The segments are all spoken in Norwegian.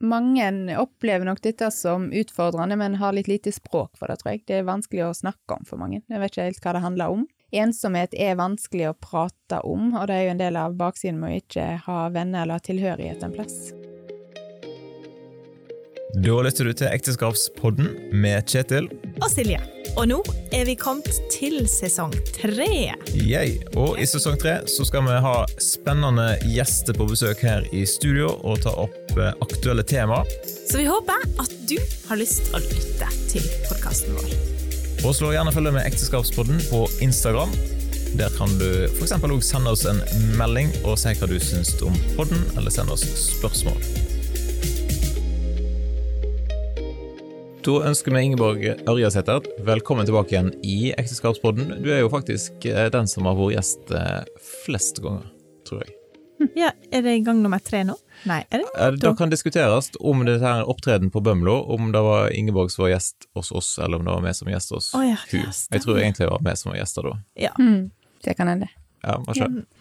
mange opplever nok dette som utfordrende, men har litt lite språk for det, tror jeg. Det er vanskelig å snakke om for mange. Jeg vet ikke helt hva det handler om. Ensomhet er vanskelig å prate om, og det er jo en del av baksiden med å ikke ha venner eller tilhørighet en plass. Da lytter du til Ekteskapspodden med Kjetil. og Silje. Og nå er vi kommet til sesong tre. Yay. Og i sesong tre så skal vi ha spennende gjester på besøk her i studio og ta opp eh, aktuelle tema. Så vi håper at du har lyst til å lytte til podkasten vår. Og slå gjerne følge med Ekteskapspodden på Instagram. Der kan du f.eks. òg sende oss en melding og si hva du syns om podden, eller sende oss spørsmål. Da ønsker vi Ingeborg Ørjasæter velkommen tilbake igjen i Ekteskapspodden. Du er jo faktisk eh, den som har vært gjest eh, flest ganger, tror jeg. Ja, Er det gang nummer tre nå? Nei, er det? to? Det kan diskuteres om det her opptreden på Bømlo, om det var Ingeborg som var gjest hos oss, eller om det var vi som gjest hos oh, ja, hun. Jeg tror egentlig det var vi som var gjester da. Ja. Mm, det kan hende. Ja?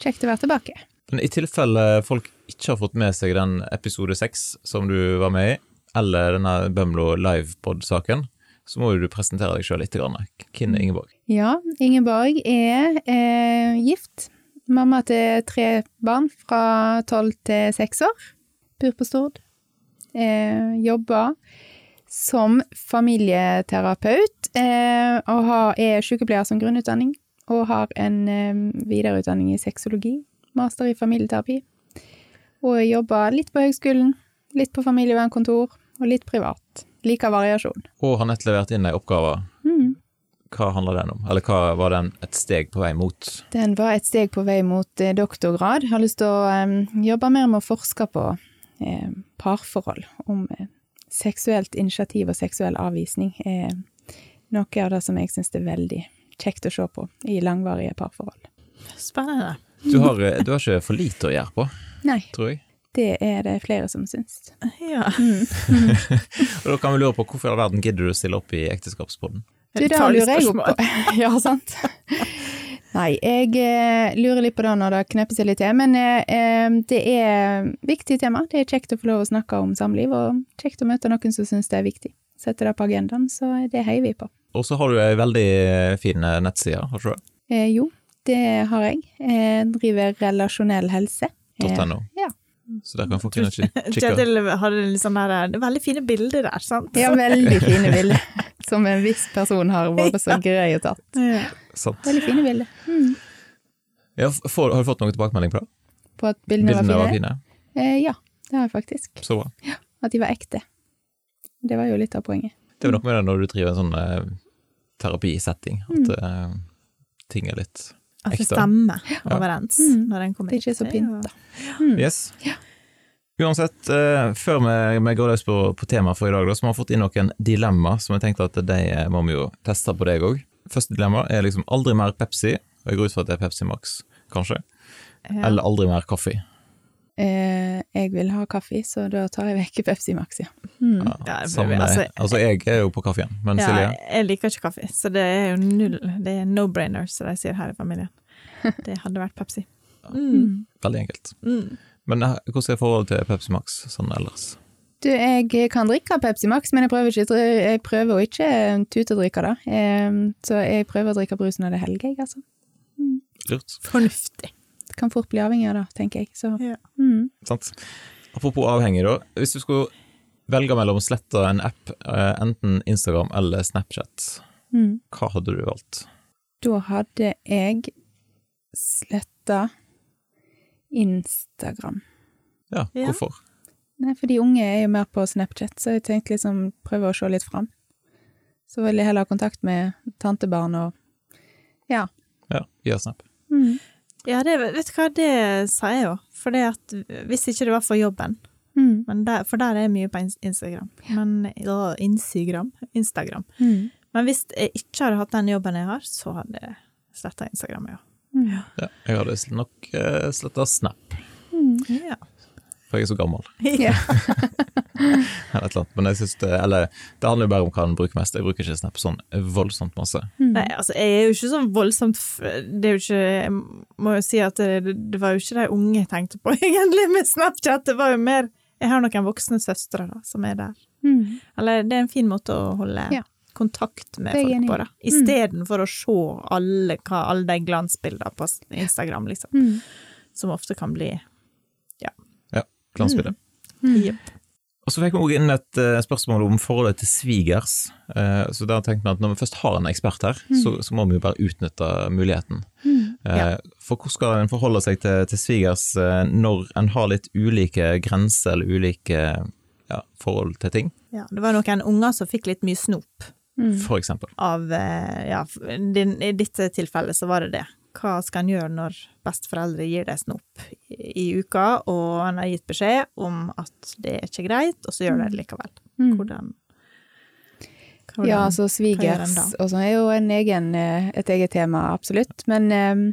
Kjekt å være tilbake. Men i tilfelle folk ikke har fått med seg den episode seks som du var med i, eller denne Bømlo livepod-saken, så må du presentere deg sjøl litt. Hvem er Ingeborg? Ja, Ingeborg er eh, gift. Mamma til tre barn fra tolv til seks år. Bor på Stord. Eh, jobber som familieterapeut eh, og har, er sykepleier som grunnutdanning. Og har en eh, videreutdanning i sexologi. Master i familieterapi. Og jobber litt på høgskolen, litt på familievernkontor og litt privat. Liker variasjon. Og har nett levert inn ei oppgave. Mm. Hva handler den om? Eller hva var den et steg på vei mot? Den var et steg på vei mot eh, doktorgrad. Har lyst til å eh, jobbe mer med å forske på eh, parforhold. Om eh, seksuelt initiativ og seksuell avvisning er noe av det som jeg syns er veldig kjekt å se på i langvarige parforhold. Spennende. Du har, eh, du har ikke for lite å gjøre på, Nei, tror jeg. Det er det flere som syns. Ja. Og da kan vi lure på hvorfor i all verden gidder du å stille opp i Ekteskapspodden? Du, det lurer jeg opp på. ja, sant. Nei, jeg eh, lurer litt på det når det kneper seg litt til, men eh, eh, det er viktig tema. Det er kjekt å få lov å snakke om samliv, og kjekt å møte noen som syns det er viktig. Sette det på agendaen, så det heier vi på. Og så har du ei veldig fin nettside, har du ikke det? Eh, jo, det har jeg. Jeg driver relasjonell helse. Eh, .no. Ja. Så der kan folk kunne kik- kikke. Kjetil hadde litt sånn der, det er veldig fine bilder der, sant? ja, veldig fine bilder. Som en viss person har vært så grei og tatt. Ja. Veldig fine bilder. Mm. Ja, for, har du fått noen tilbakemelding på det? På at bildene, Bildene var fine? Eh, ja, det har jeg faktisk. Så bra. Ja, At de var ekte. Det var jo litt av poenget. Det er noe med det når du driver en sånn eh, terapisetting, Mm. at eh, ting er litt At det stemmer overens Mm. når den kommer Det er ikke så pynt, da. jo- pynta. Yes. Uansett, uh, før vi, vi går løs på, på temaet for i dag, da, så har vi fått inn noen dilemma som jeg tenkte at de eh, må vi jo teste på deg òg. Første dilemma er liksom aldri mer Pepsi, og jeg går ut fra at det er Pepsi Max, kanskje, Ja. eller aldri mer kaffe. Eh, jeg vil ha kaffe, så da tar jeg vekk Pepsi Max, ja. Mm. Ja, Ja, samme, blir- altså, altså- jeg er jo på kaffen, men Ja, Silje? jeg liker ikke kaffe, så det er jo null Det er no-brainer, som de sier her i familien. Det hadde vært Pepsi. Mm. Veldig enkelt. Mm. Men eh, hvordan er forholdet til Pepsi Max sånn ellers? Du, jeg kan drikke Pepsi Max, men jeg prøver, ikke, jeg prøver å ikke tutedrikke det. Eh, så jeg prøver å drikke brus når det er helg, jeg, altså. Lurt, Fornuftig. Det kan fort bli avhengig av det, tenker jeg. Så Ja. mm. sant? Apropos avhengig, da. Hvis du skulle velge mellom å slette en app, eh, enten Instagram eller Snapchat, Mm. hva hadde du valgt? Da hadde jeg sletta Instagram. Ja, Ja. hvorfor? Nei, for de unge er jo mer på Snapchat, så jeg tenkte liksom prøve å se litt fram. Så vil jeg heller ha kontakt med tantebarn og ja. Ja, via Snap. Mm. Ja, det, vet du hva, det sier jeg jo. For det at hvis ikke det var for jobben, Mm. men der, for der er mye på ins- Instagram. Men, ja, Instagram. Instagram. Mm. Men hvis jeg ikke hadde hatt den jobben jeg har, så hadde jeg sletta Instagram, ja. Mm. Ja, jeg hadde nok uh, sletta Snap, Mm. ja. for jeg er så gammel. Ja. Eller et eller annet. Men jeg synes det, eller, det handler jo bare om hva en bruker mest. Jeg bruker ikke Snap sånn voldsomt masse. Mm. Nei, altså, jeg er jo ikke sånn voldsomt f- Det er jo ikke Jeg må jo si at det, det var jo ikke de unge jeg tenkte på, egentlig, med Snapchat. Det var jo mer Jeg har noen voksne søstre da, som er der. Mm. Eller det er en fin måte å holde Ja. Kontakt med Det folk på i. istedenfor da. Mm. Å se alle, alle de glansbildene på Instagram, liksom. Mm. Som ofte kan bli Glansbildet. Mm. Yep. Og så fikk vi også inn et eh, spørsmål om forholdet til svigers. Eh, så da tenkte vi at når vi først har en ekspert her, så, så må vi jo bare utnytte muligheten. Mm. Eh, Ja. For hvordan skal en forholde seg til, til svigers når en har litt ulike grenser eller ulike ja, forhold til ting, Ja, det var noen unger som fikk litt mye snop Mm. for eksempel? av eh, Ja, din, i dette tilfellet så var det det. Hva skal en gjøre når besteforeldre gir deg snop i, uka, og en har gitt beskjed om at det er ikke greit, og så gjør de det likevel? Mm. Hvordan, hvordan Ja, altså svigers og sånn er jo en egen, eh, et eget tema, absolutt. Men eh,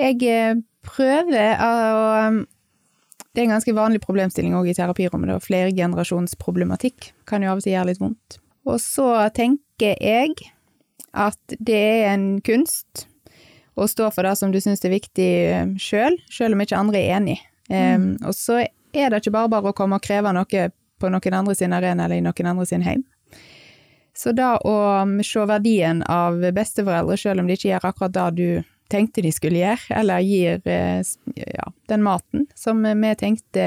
jeg eh, prøver å um, Det er en ganske vanlig problemstilling òg i terapirommet, flergenerasjonsproblematikk kan jo av og til gjøre litt vondt. Og så tenker jeg at det er en kunst å stå for det som du syns er viktig sjøl, selv, selv om ikke andre er enig. Um, og så er det ikke bare bare å komme og kreve noe på noen andre sin arena eller i noen andre sin heim. Så da å se verdien av besteforeldre, selv om de ikke gjør akkurat det du tenkte de skulle gjøre, eller gir eh, ja, den maten som vi tenkte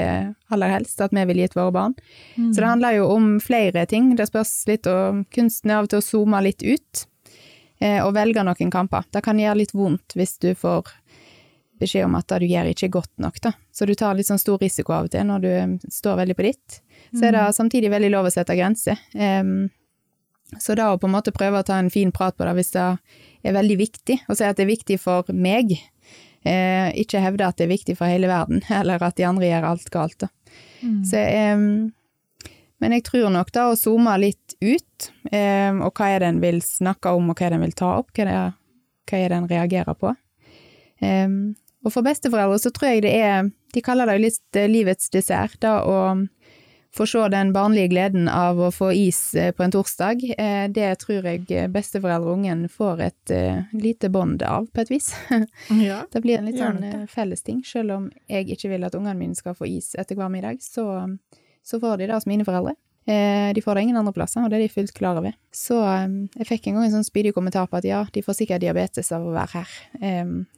aller helst at vi ville gitt våre barn. Så det handler jo om flere ting. Det spørs litt om kunsten av og til å zoome litt ut, eh, og velge noen kamper. Det kan gjøre litt vondt hvis du får beskjed om at det du gjør ikke er godt nok, da. Så du tar litt sånn stor risiko av og til når du står veldig på ditt. Så er det samtidig veldig lov å sette grenser. Em, så da å på en måte prøve å ta en fin prat på det hvis det er veldig viktig, og si at det er viktig for meg, eh, ikke hevde at det er viktig for hele verden, eller at de andre gjør alt galt. Mm. Så, eh, men jeg tror nok da å zoome litt ut, eh, og hva er det en vil snakke om, og hva er det en vil ta opp, hva er det, hva er det en reagerer på. Em, og for besteforeldre så tror jeg det er, de kaller det jo litt eh, livets dessert, da å se den barnlige gleden av å få is eh, på en torsdag, eh, det tror jeg besteforeldre og ungen får et eh, lite bånd av, på et vis. Ja. Det blir en litt sånn fellesting. Selv om jeg ikke vil at ungene mine skal få is etter hver middag, så, så får de det hos mine foreldre. De får det ingen andre plasser, og det er de fullt klar over. Så jeg fikk en gang en sånn spydig kommentar på at ja, de får sikkert diabetes av å være her.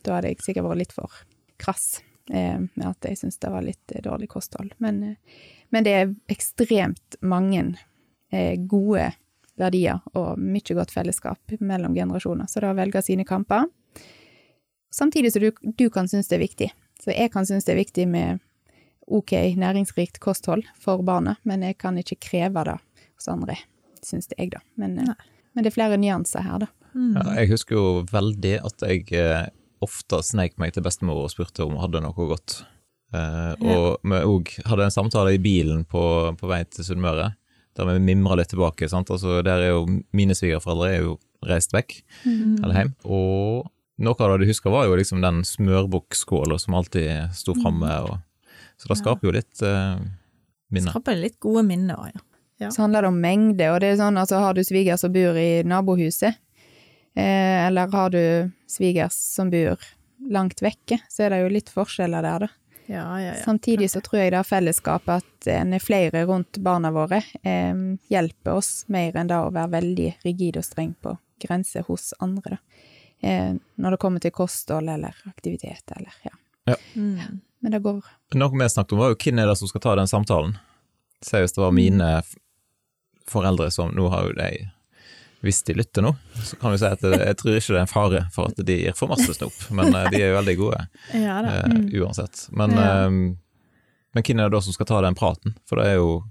Da hadde jeg sikkert vært litt for krass med at jeg syntes det var litt dårlig kosthold. Men, men det er ekstremt mange eh, gode verdier og mye godt fellesskap mellom generasjoner. Så da velger velge sine kamper Samtidig som du, du kan synes det er viktig. Så jeg kan synes det er viktig med ok næringsrikt kosthold for barnet, men jeg kan ikke kreve det hos andre, synes det jeg, da. Men, eh, men det er flere nyanser her, da. Mm. Ja, jeg husker jo veldig at jeg eh, ofte sneik meg til bestemor og spurte om hun hadde noe godt. Eh, og vi òg hadde en samtale i bilen på, på vei til Sunnmøre, der vi mimra litt tilbake. Sant? Altså, der er jo Mine svigerforeldre er jo reist vekk, eller hjem. Og noe av det du husker, var jo liksom den smørbukkskåla som alltid sto framme. Så det skaper jo litt uh, minner. Skaper litt gode minner òg, ja. Ja. Så handler det om mengde, og det er sånn, altså har du sviger som bor i nabohuset, eh, eller har du svigers som bor langt vekke, så er det jo litt forskjeller der, da. Ja, ja, ja. Samtidig så tror jeg det er fellesskapet at en er flere rundt barna våre, eh, hjelper oss mer enn det å være veldig rigid og streng på grenser hos andre, da. Eh, når det kommer til kosthold eller aktivitet eller ja. Mm. Men det går Noe vi snakket om, var jo hvem er det som skal ta den samtalen. Seriøst, det var mine foreldre som Nå har jo de Hvis de lytter nå, så kan vi si at jeg, tror ikke det er en fare for at de gir for masse snop, men eh, de er jo veldig gode ja da. uh, uansett. Men, Ja. uh, men hvem er det da som skal ta den praten? For det er jo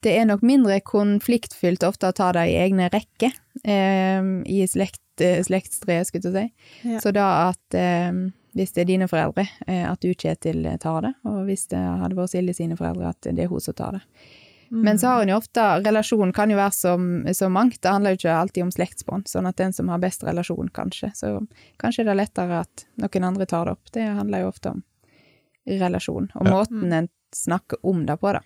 Det er nok mindre konfliktfylt ofte å ta det i egne rekker, eh, i slekt, uh, slektstreet, skulle jeg si. Ja. Så da at eh, hvis det er dine foreldre, eh, at du, Kjetil, tar det, og hvis det hadde vært Silje sine foreldre, at det er hun som tar det. Mm. Men så har hun jo ofte, Relasjon kan jo være som, så mangt, det handler jo ikke alltid om slektsbånd, sånn at den som har best relasjon, kanskje, så kanskje det er lettere at noen andre tar det opp. Det handler jo ofte om relasjon, og Ja. måten en snakker om det på, da.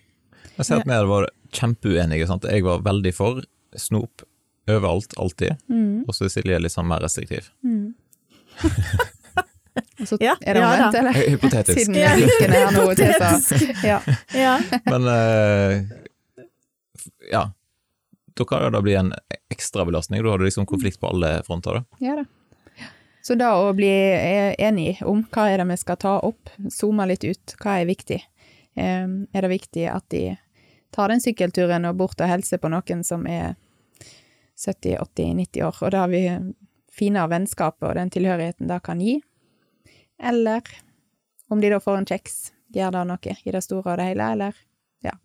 Jeg ser at vi hadde vært kjempeuenige. Sant? Jeg var veldig for snop overalt, alltid. Mm. Og så er Silje litt sånn mer restriktiv. Mm. Og så Ja, er det ja omvendt, eller? Hypotetisk. Siden Ja. blikken er noe til, så Hypotetisk. ja. Ja. Men eh, ja. Da kan det da bli en ekstra belastning. Da har du liksom konflikt på alle fronter. da. Ja da. Så da å bli enig om hva er det vi skal ta opp, zoome litt ut, hva er viktig? Eh, Er det viktig at de tar den sykkelturen og bort og hilser på noen som er 70-80-90 år, og da har vi finere vennskapet og den tilhørigheten det kan gi? Eller om de da får en kjeks, gjør det noe i det store og det hele, eller ja.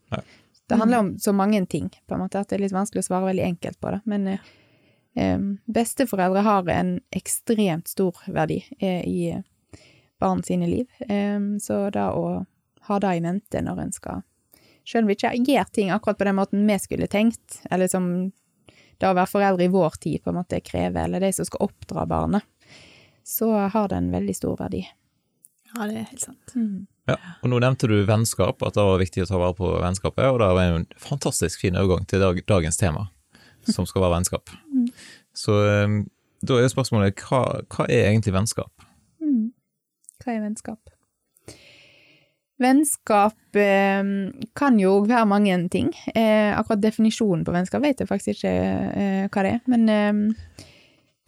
Det handler om så mange ting, på en måte, at det er litt vanskelig å svare veldig enkelt på det. Men eh, eh, besteforeldre har en ekstremt stor verdi eh, i barn sine liv. Eh, så da å ha det i mente når en skal Selv om vi ikke gjør ting akkurat på den måten vi skulle tenkt, eller som det å være foreldre i vår tid på en måte krever, eller de som skal oppdra barnet, så har det en veldig stor verdi. ja, det er helt sant. Ja. Og nå nevnte du vennskap, at det var viktig å ta vare på vennskapet, og det var en fantastisk fin overgang til dag, dagens tema, som skal være vennskap. Så eh, da er jo spørsmålet hva, hva er egentlig vennskap? Mm. Hva er vennskap? Vennskap eh, kan jo være mange ting. Eh, akkurat definisjonen på vennskap vet jeg faktisk ikke eh, hva det er. Men eh,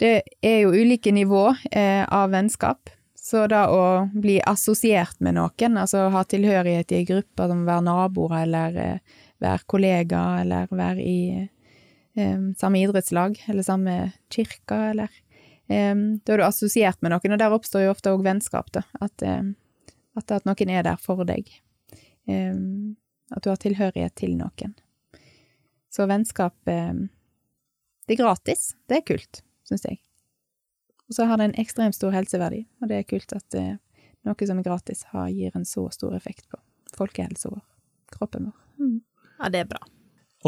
det er jo ulike nivå eh, av vennskap. Så da å bli assosiert med noen, altså ha tilhørighet i en gruppe, som være naboer eller eh, være kollega eller være i eh, samme idrettslag eller samme kirke eller eh, Da er du assosiert med noen, og der oppstår jo ofte òg vennskap, da. At, eh, at, at noen er der for deg. At du har tilhørighet til noen. Så vennskap Det er gratis. Det er kult, syns jeg. Og så har det en ekstremt stor helseverdi, og det er kult at eh, noe som er gratis, har, gir en så stor effekt på folkehelsa vår, kroppen vår. Mm. Ja, det er bra.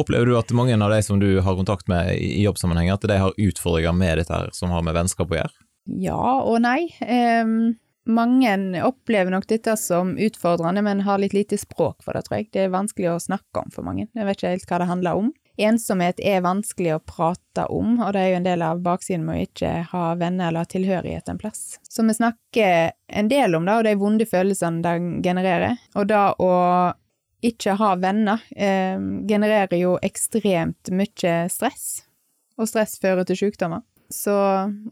Opplever du at mange av de som du har kontakt med i i jobbsammenheng, at de har utfordringer med dette her som har med vennskap å gjøre? Ja og nei. Um, mange opplever nok dette som utfordrende, men har litt lite språk for det, tror jeg. Det er vanskelig å snakke om for mange. Jeg vet ikke helt hva det handler om. Ensomhet er vanskelig å prate om, og det er jo en del av baksiden med å ikke ha venner eller ha tilhørighet en plass. Så vi snakker en del om det, og de vonde følelsene det genererer. Og da å ikke ha venner eh, genererer jo ekstremt mye stress, og stress fører til sykdommer. Så,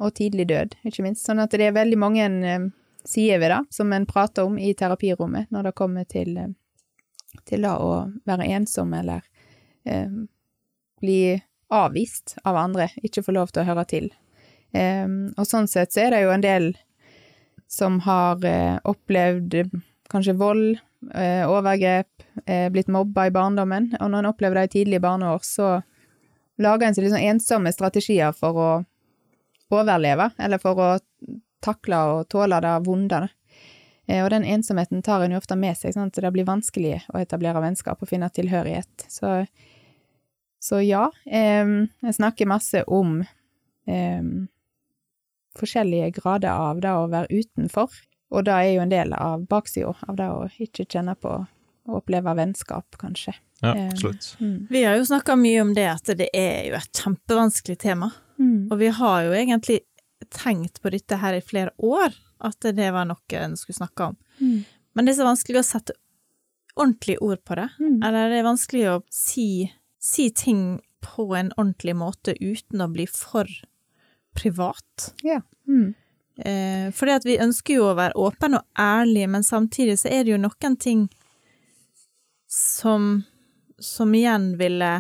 og tidlig død, ikke minst. Sånn at det er veldig mange eh, sider ved det som en prater om i terapirommet når det kommer til, eh, til det å være ensom eller eh, bli avvist av andre, ikke få lov til å høre til. Eh, og sånn sett så er det jo en del som har eh, opplevd eh, kanskje vold, eh, overgrep, eh, blitt mobba i barndommen, og når en opplever det i tidlige barneår, så lager en seg sånn ensomme strategier for å overleve, eller for å takle og tåle det vonde. Og den ensomheten tar en jo ofte med seg, sånn at det blir vanskelig å etablere vennskap og finne tilhørighet. Så, så ja, jeg snakker masse om forskjellige grader av det å være utenfor, og det er jo en del av baksida av det å ikke kjenne på å oppleve vennskap, kanskje. Ja, Eh, absolutt. Mm. Vi har jo snakka mye om det at det er jo et kjempevanskelig tema. Mm. Og vi har jo egentlig tenkt på dette her i flere år, at det var noe en skulle snakke om. Mm. Men det er så vanskelig å sette ordentlig ord på det. Mm. Eller det er vanskelig å si, si ting på en ordentlig måte uten å bli for privat. Ja. Mm. Eh, fordi at vi ønsker jo å være åpne og ærlige, men samtidig så er det jo noen ting som, som igjen ville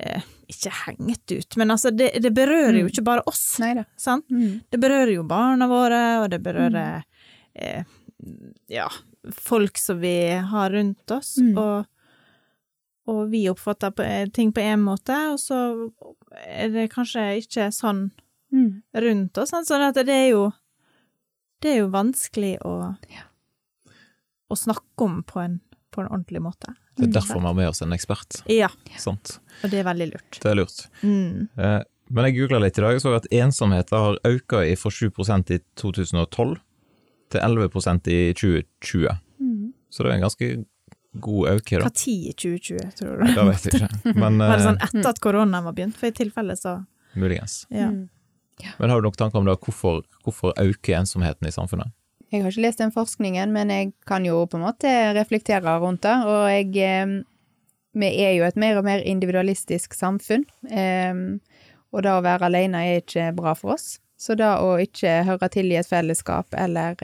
eh, ikke hengt ut, men altså det, det berører jo Mm. ikke bare oss, Neida. sant? Mm. Det berører jo barna våre, og det berører eh, ja, folk som vi har rundt oss, Mm. og, og vi oppfatter eh, ting på en måte, og så er det kanskje ikke sånn Mm. rundt oss, sånn at det er jo det er jo vanskelig å, å snakke om på en, på en ordentlig måte. Det er derfor vi har med oss en ekspert. Ja, Sant? og det er veldig lurt. Det er lurt. Mm. Eh, Men jeg googla litt i dag og så at ensomheten har økt fra 7% i 2012 til 11% i 2020. Mm. Så det er en ganske god økning, da. Hva tid i 2020, tror du? Det vet jeg ikke, men Var det eh, sånn etter at koronaen var begynt? For i tilfelle så muligens. ja. Mm. Men har du noen tanker om det, hvorfor, hvorfor øker ensomheten i samfunnet? Jeg har ikke lest den forskningen, men jeg kan jo på en måte reflektere rundt det. Og jeg eh, Vi er jo et mer og mer individualistisk samfunn. Eh, og det å være alene er ikke bra for oss. Så det å ikke høre til i et fellesskap eller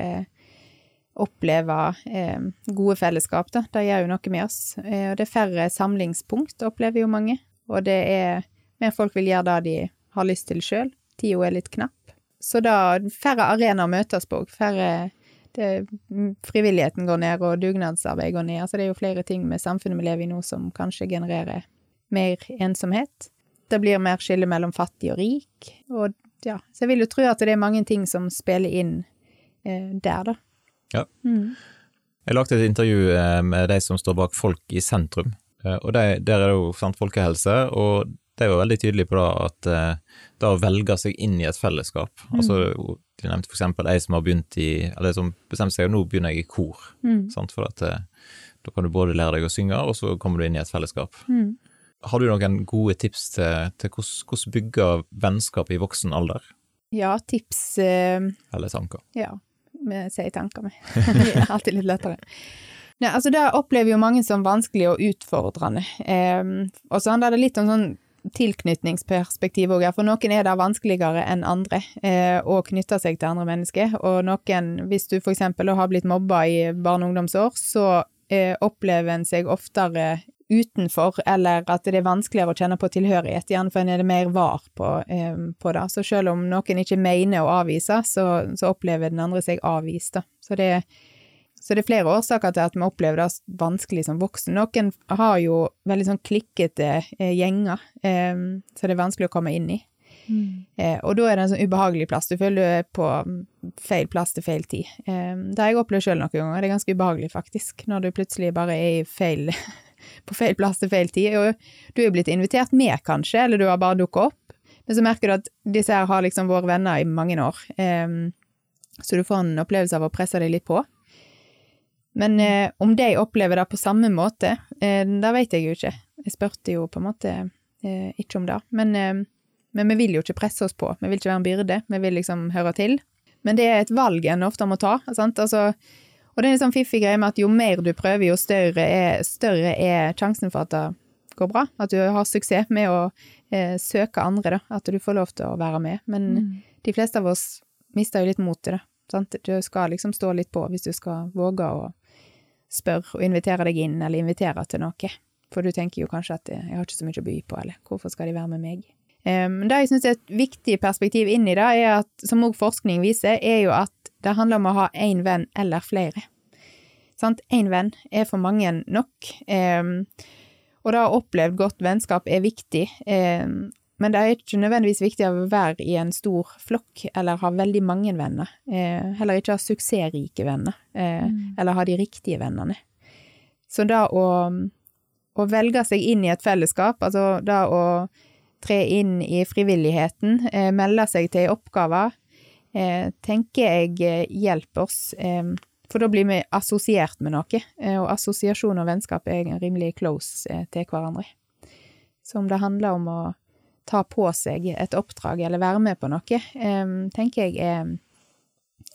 oppleve eh, gode fellesskap, da, det gjør jo noe med oss. Eh, og det er færre samlingspunkt, opplever jo mange. Og det er mer folk vil gjøre det de har lyst til sjøl. Tida er litt knapp. Så da færre arenaer møtes på, færre det, frivilligheten går ned, og dugnadsarbeid går ned. Altså det er jo flere ting med samfunnet vi lever i nå som kanskje genererer mer ensomhet. Det blir mer skille mellom fattig og rik, og ja, så jeg vil jo tro at det er mange ting som spiller inn eh, der, da. Ja. Mm. Jeg lagde et intervju eh, med de som står bak Folk i sentrum, eh, og de, der er det jo sant, folkehelse, og de var veldig tydelige på da at eh, det å velge seg inn i et fellesskap mm. altså De nevnte eksempel ei som har begynt i Eller som bestemte seg nå begynner jeg i kor. Mm. Sant? For at da kan du både lære deg å synge, og så kommer du inn i et fellesskap. Mm. Har du noen gode tips til, til hvordan bygge vennskap i voksen alder? Ja, tips eh, Eller tanker. Ja, vi i tankene vi. det er alltid litt lettere. Ja, altså Det opplever jo mange som vanskelig og utfordrende. Eh, og så handler det litt om sånn tilknytningsperspektiv òg, for noen er det vanskeligere enn andre eh, å knytte seg til andre mennesker. Og noen, hvis du eksempel har blitt mobba i barne- og ungdomsår, så eh, opplever en seg oftere utenfor, eller at det er vanskeligere å kjenne på tilhørighet, gjerne for en er det mer var på, eh, på, det. Så selv om noen ikke mener å avvise, så, så opplever den andre seg avvist, da. Så det så det er flere årsaker til at vi opplever det vanskelig som voksen. Noen har jo veldig sånn klikkete eh, gjenger, eh, så det er vanskelig å komme inn i. Mm. Eh, og da er det en sånn ubehagelig plass. Du føler du er på feil plass til feil tid. Eh, det har jeg opplevd sjøl noen ganger. Det er ganske ubehagelig, faktisk, når du plutselig bare er i feil, på feil plass til feil tid. Og du er jo blitt invitert med, kanskje, eller du har bare dukka opp. Men så merker du at disse her har liksom vært venner i mange år. Um, så du får en opplevelse av å presse deg litt på. Men eh, om de opplever det på samme måte, eh, det vet jeg jo ikke. Jeg spurte jo på en måte eh, ikke om det. Men, eh, men, vi vil jo ikke presse oss på. Vi vil ikke være en byrde. Vi vil liksom høre til. Men det er et valg en ofte må ta. sant? Altså, og det er en sånn fiffig greie med at jo mer du prøver, jo større er, større er sjansen for at det går bra. At du har suksess med å eh, søke andre, da. At du får lov til å være med. Men mm. de fleste av oss mister jo litt motet, da. Sant? Du skal liksom stå litt på hvis du skal våge å spørre og invitere deg inn, eller invitere til noe. For du tenker jo kanskje at eh, jeg har ikke så mye å by på, eller hvorfor skal de være med meg? Men um, det jeg syns er et viktig perspektiv inn i det, er at, som òg forskning viser, er jo at det handler om å ha én venn eller flere. Sant? Én venn er for mange nok. Um, og det å ha opplevd godt vennskap er viktig, um, men det er ikke nødvendigvis viktig å være i en stor flokk eller ha veldig mange venner. Eh, heller ikke ha suksessrike venner, eh, mm. eller ha de riktige vennene. Så da å, å, velge seg inn i et fellesskap, altså da å tre inn i frivilligheten, eh, melde seg til oppgaver, eh, tenker jeg eh, hjelper oss. Eh, for da blir vi assosiert med noe, og assosiasjon og vennskap er rimelig close til hverandre. Så om det handler om å ta på seg et oppdrag eller være med på noe, tenker jeg er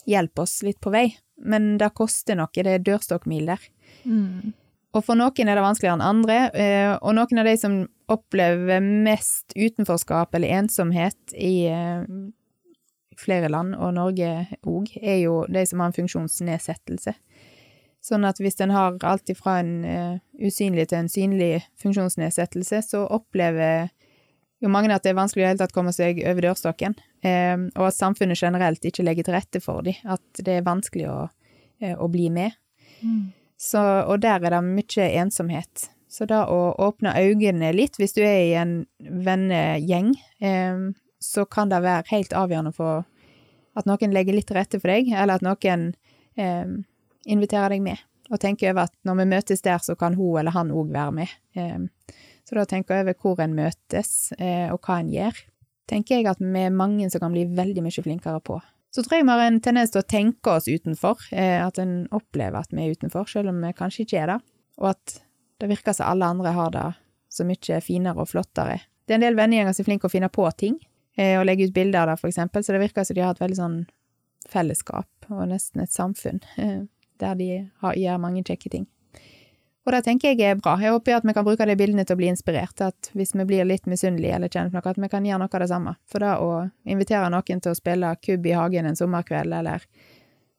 hjelper oss litt på vei. Men det koster noe, det er dørstokkmil der. Mm. Og for noen er det vanskeligere enn andre, eh, og noen av de som opplever mest utenforskap eller ensomhet i eh, flere land, og Norge òg, er jo de som har en funksjonsnedsettelse. Sånn at hvis en har alt ifra en uh, usynlig til en synlig funksjonsnedsettelse, så opplever jo mange at det er vanskelig i det hele tatt å komme seg over dørstokken, eh, og at samfunnet generelt ikke legger til rette for dem, at det er vanskelig å, eh, å bli med. Mm. Så, og der er det mye ensomhet. Så da å åpne øynene litt, hvis du er i en vennegjeng, eh, så kan det være helt avgjørende for at noen legger litt til rette for deg, eller at noen eh, inviterer deg med, og tenker over at når vi møtes der, så kan hun eller han òg være med. Eh, så da tenker jeg over hvor en møtes, eh, og hva en gjør, tenker jeg at vi er mange som kan bli veldig mye flinkere på. Så tror jeg vi har en tendens til å tenke oss utenfor, eh, at en opplever at vi er utenfor, selv om vi kanskje ikke er det, og at det virker som alle andre har det så mye finere og flottere. Det er en del vennegjenger som er flinke å finne på ting, og legge ut bilder av det, for eksempel, så det virker som de har et veldig sånn fellesskap og nesten et samfunn, eh, der de har, gjør mange kjekke ting. Og det tenker jeg er bra. Jeg håper at vi kan bruke de bildene til å bli inspirert. At hvis vi blir litt misunnelige eller kjenner på noe, at vi kan gjøre noe av det samme. For da å invitere noen til å spille kubb i hagen en sommerkveld, eller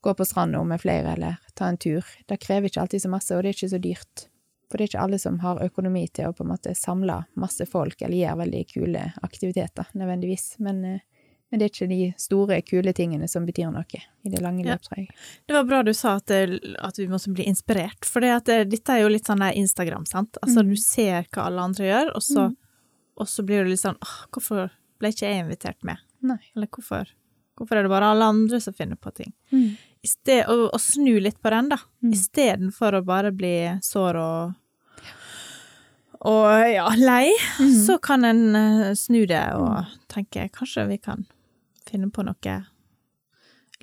gå på stranda med flere, eller ta en tur, det krever ikke alltid så masse, og det er ikke så dyrt. For det er ikke alle som har økonomi til å på en måte samle masse folk, eller gjøre veldig kule aktiviteter, nødvendigvis. Men eh, men det er ikke de store, kule tingene som betyr noe i det lange løp, tror jeg. Det var bra du sa at, at vi måtte bli inspirert, for det, det, dette er jo litt sånn der Instagram, sant. Altså mm. du ser hva alle andre gjør, og så, mm. og så blir du litt sånn åh, hvorfor ble ikke jeg invitert med? Nei. Eller hvorfor, hvorfor er det bare alle andre som finner på ting? Mm. Sted, og, og, snu litt på den, da. Mm. Istedenfor å bare bli sår og og ja, lei, mm. så kan en uh, snu det og mm. tenke kanskje vi kan finne på noe